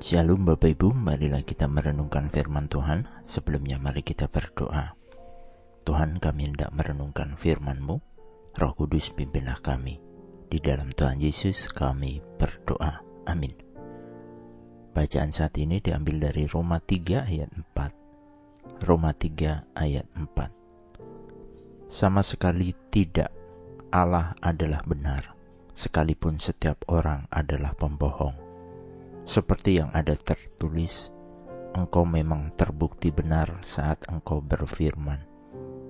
Shalom Bapak Ibu, marilah kita merenungkan firman Tuhan. Sebelumnya mari kita berdoa. Tuhan kami hendak merenungkan firman-Mu, Roh Kudus pimpinlah kami. Di dalam Tuhan Yesus kami berdoa. Amin. Bacaan saat ini diambil dari Roma 3 ayat 4. Roma 3 ayat 4. Sama sekali tidak Allah adalah benar, sekalipun setiap orang adalah pembohong seperti yang ada tertulis, engkau memang terbukti benar saat engkau berfirman,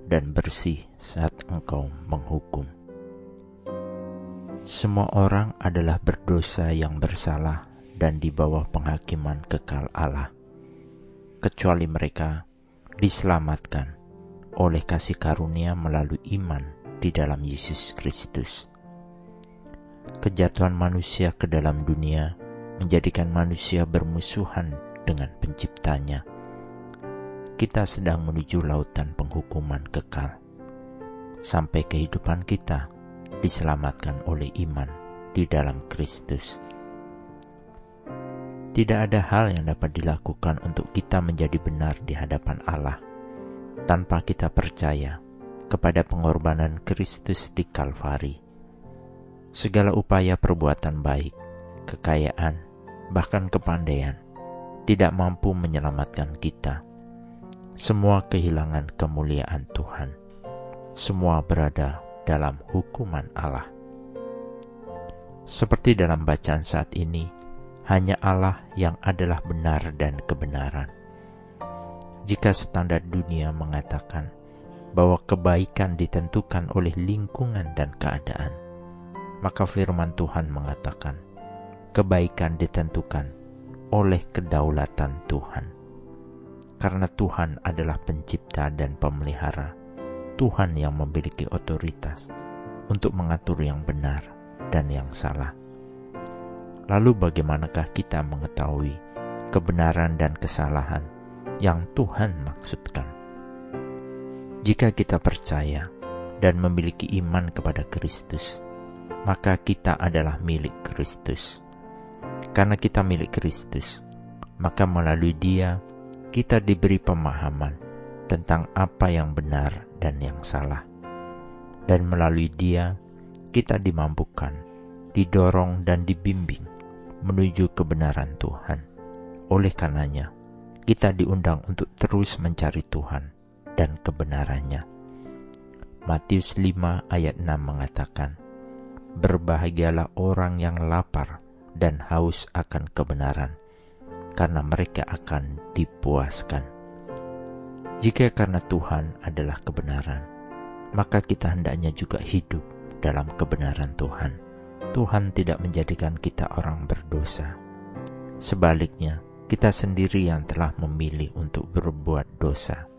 dan bersih saat engkau menghukum. Semua orang adalah berdosa yang bersalah dan di bawah penghakiman kekal Allah, kecuali mereka diselamatkan oleh kasih karunia melalui iman di dalam Yesus Kristus. Kejatuhan manusia ke dalam dunia menjadikan manusia bermusuhan dengan penciptanya. Kita sedang menuju lautan penghukuman kekal. Sampai kehidupan kita diselamatkan oleh iman di dalam Kristus. Tidak ada hal yang dapat dilakukan untuk kita menjadi benar di hadapan Allah tanpa kita percaya kepada pengorbanan Kristus di Kalvari. Segala upaya perbuatan baik, kekayaan, bahkan kepandaian, tidak mampu menyelamatkan kita. Semua kehilangan kemuliaan Tuhan. Semua berada dalam hukuman Allah. Seperti dalam bacaan saat ini, hanya Allah yang adalah benar dan kebenaran. Jika standar dunia mengatakan bahwa kebaikan ditentukan oleh lingkungan dan keadaan, maka firman Tuhan mengatakan, kebaikan ditentukan oleh kedaulatan Tuhan. Karena Tuhan adalah pencipta dan pemelihara, Tuhan yang memiliki otoritas untuk mengatur yang benar dan yang salah. Lalu bagaimanakah kita mengetahui kebenaran dan kesalahan yang Tuhan maksudkan? Jika kita percaya dan memiliki iman kepada Kristus, maka kita adalah milik Kristus karena kita milik Kristus, maka melalui Dia kita diberi pemahaman tentang apa yang benar dan yang salah. Dan melalui Dia kita dimampukan, didorong dan dibimbing menuju kebenaran Tuhan. Oleh karenanya, kita diundang untuk terus mencari Tuhan dan kebenarannya. Matius 5 ayat 6 mengatakan, Berbahagialah orang yang lapar dan haus akan kebenaran, karena mereka akan dipuaskan. Jika karena Tuhan adalah kebenaran, maka kita hendaknya juga hidup dalam kebenaran Tuhan. Tuhan tidak menjadikan kita orang berdosa. Sebaliknya, kita sendiri yang telah memilih untuk berbuat dosa.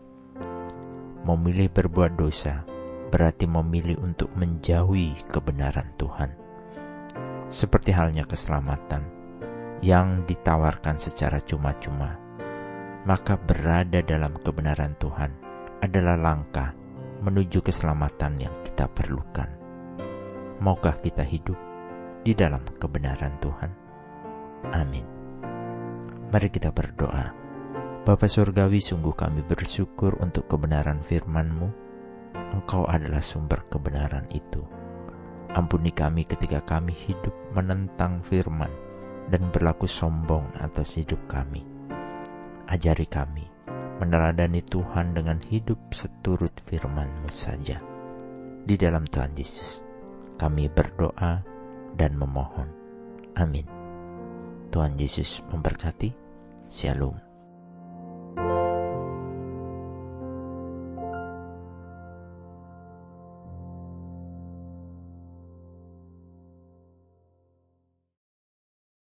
Memilih berbuat dosa berarti memilih untuk menjauhi kebenaran Tuhan seperti halnya keselamatan yang ditawarkan secara cuma-cuma, maka berada dalam kebenaran Tuhan adalah langkah menuju keselamatan yang kita perlukan. Maukah kita hidup di dalam kebenaran Tuhan? Amin. Mari kita berdoa. Bapa Surgawi, sungguh kami bersyukur untuk kebenaran firman-Mu. Engkau adalah sumber kebenaran itu. Ampuni kami ketika kami hidup menentang firman dan berlaku sombong atas hidup kami. Ajari kami meneladani Tuhan dengan hidup seturut firman-Mu saja. Di dalam Tuhan Yesus, kami berdoa dan memohon. Amin. Tuhan Yesus memberkati. Shalom.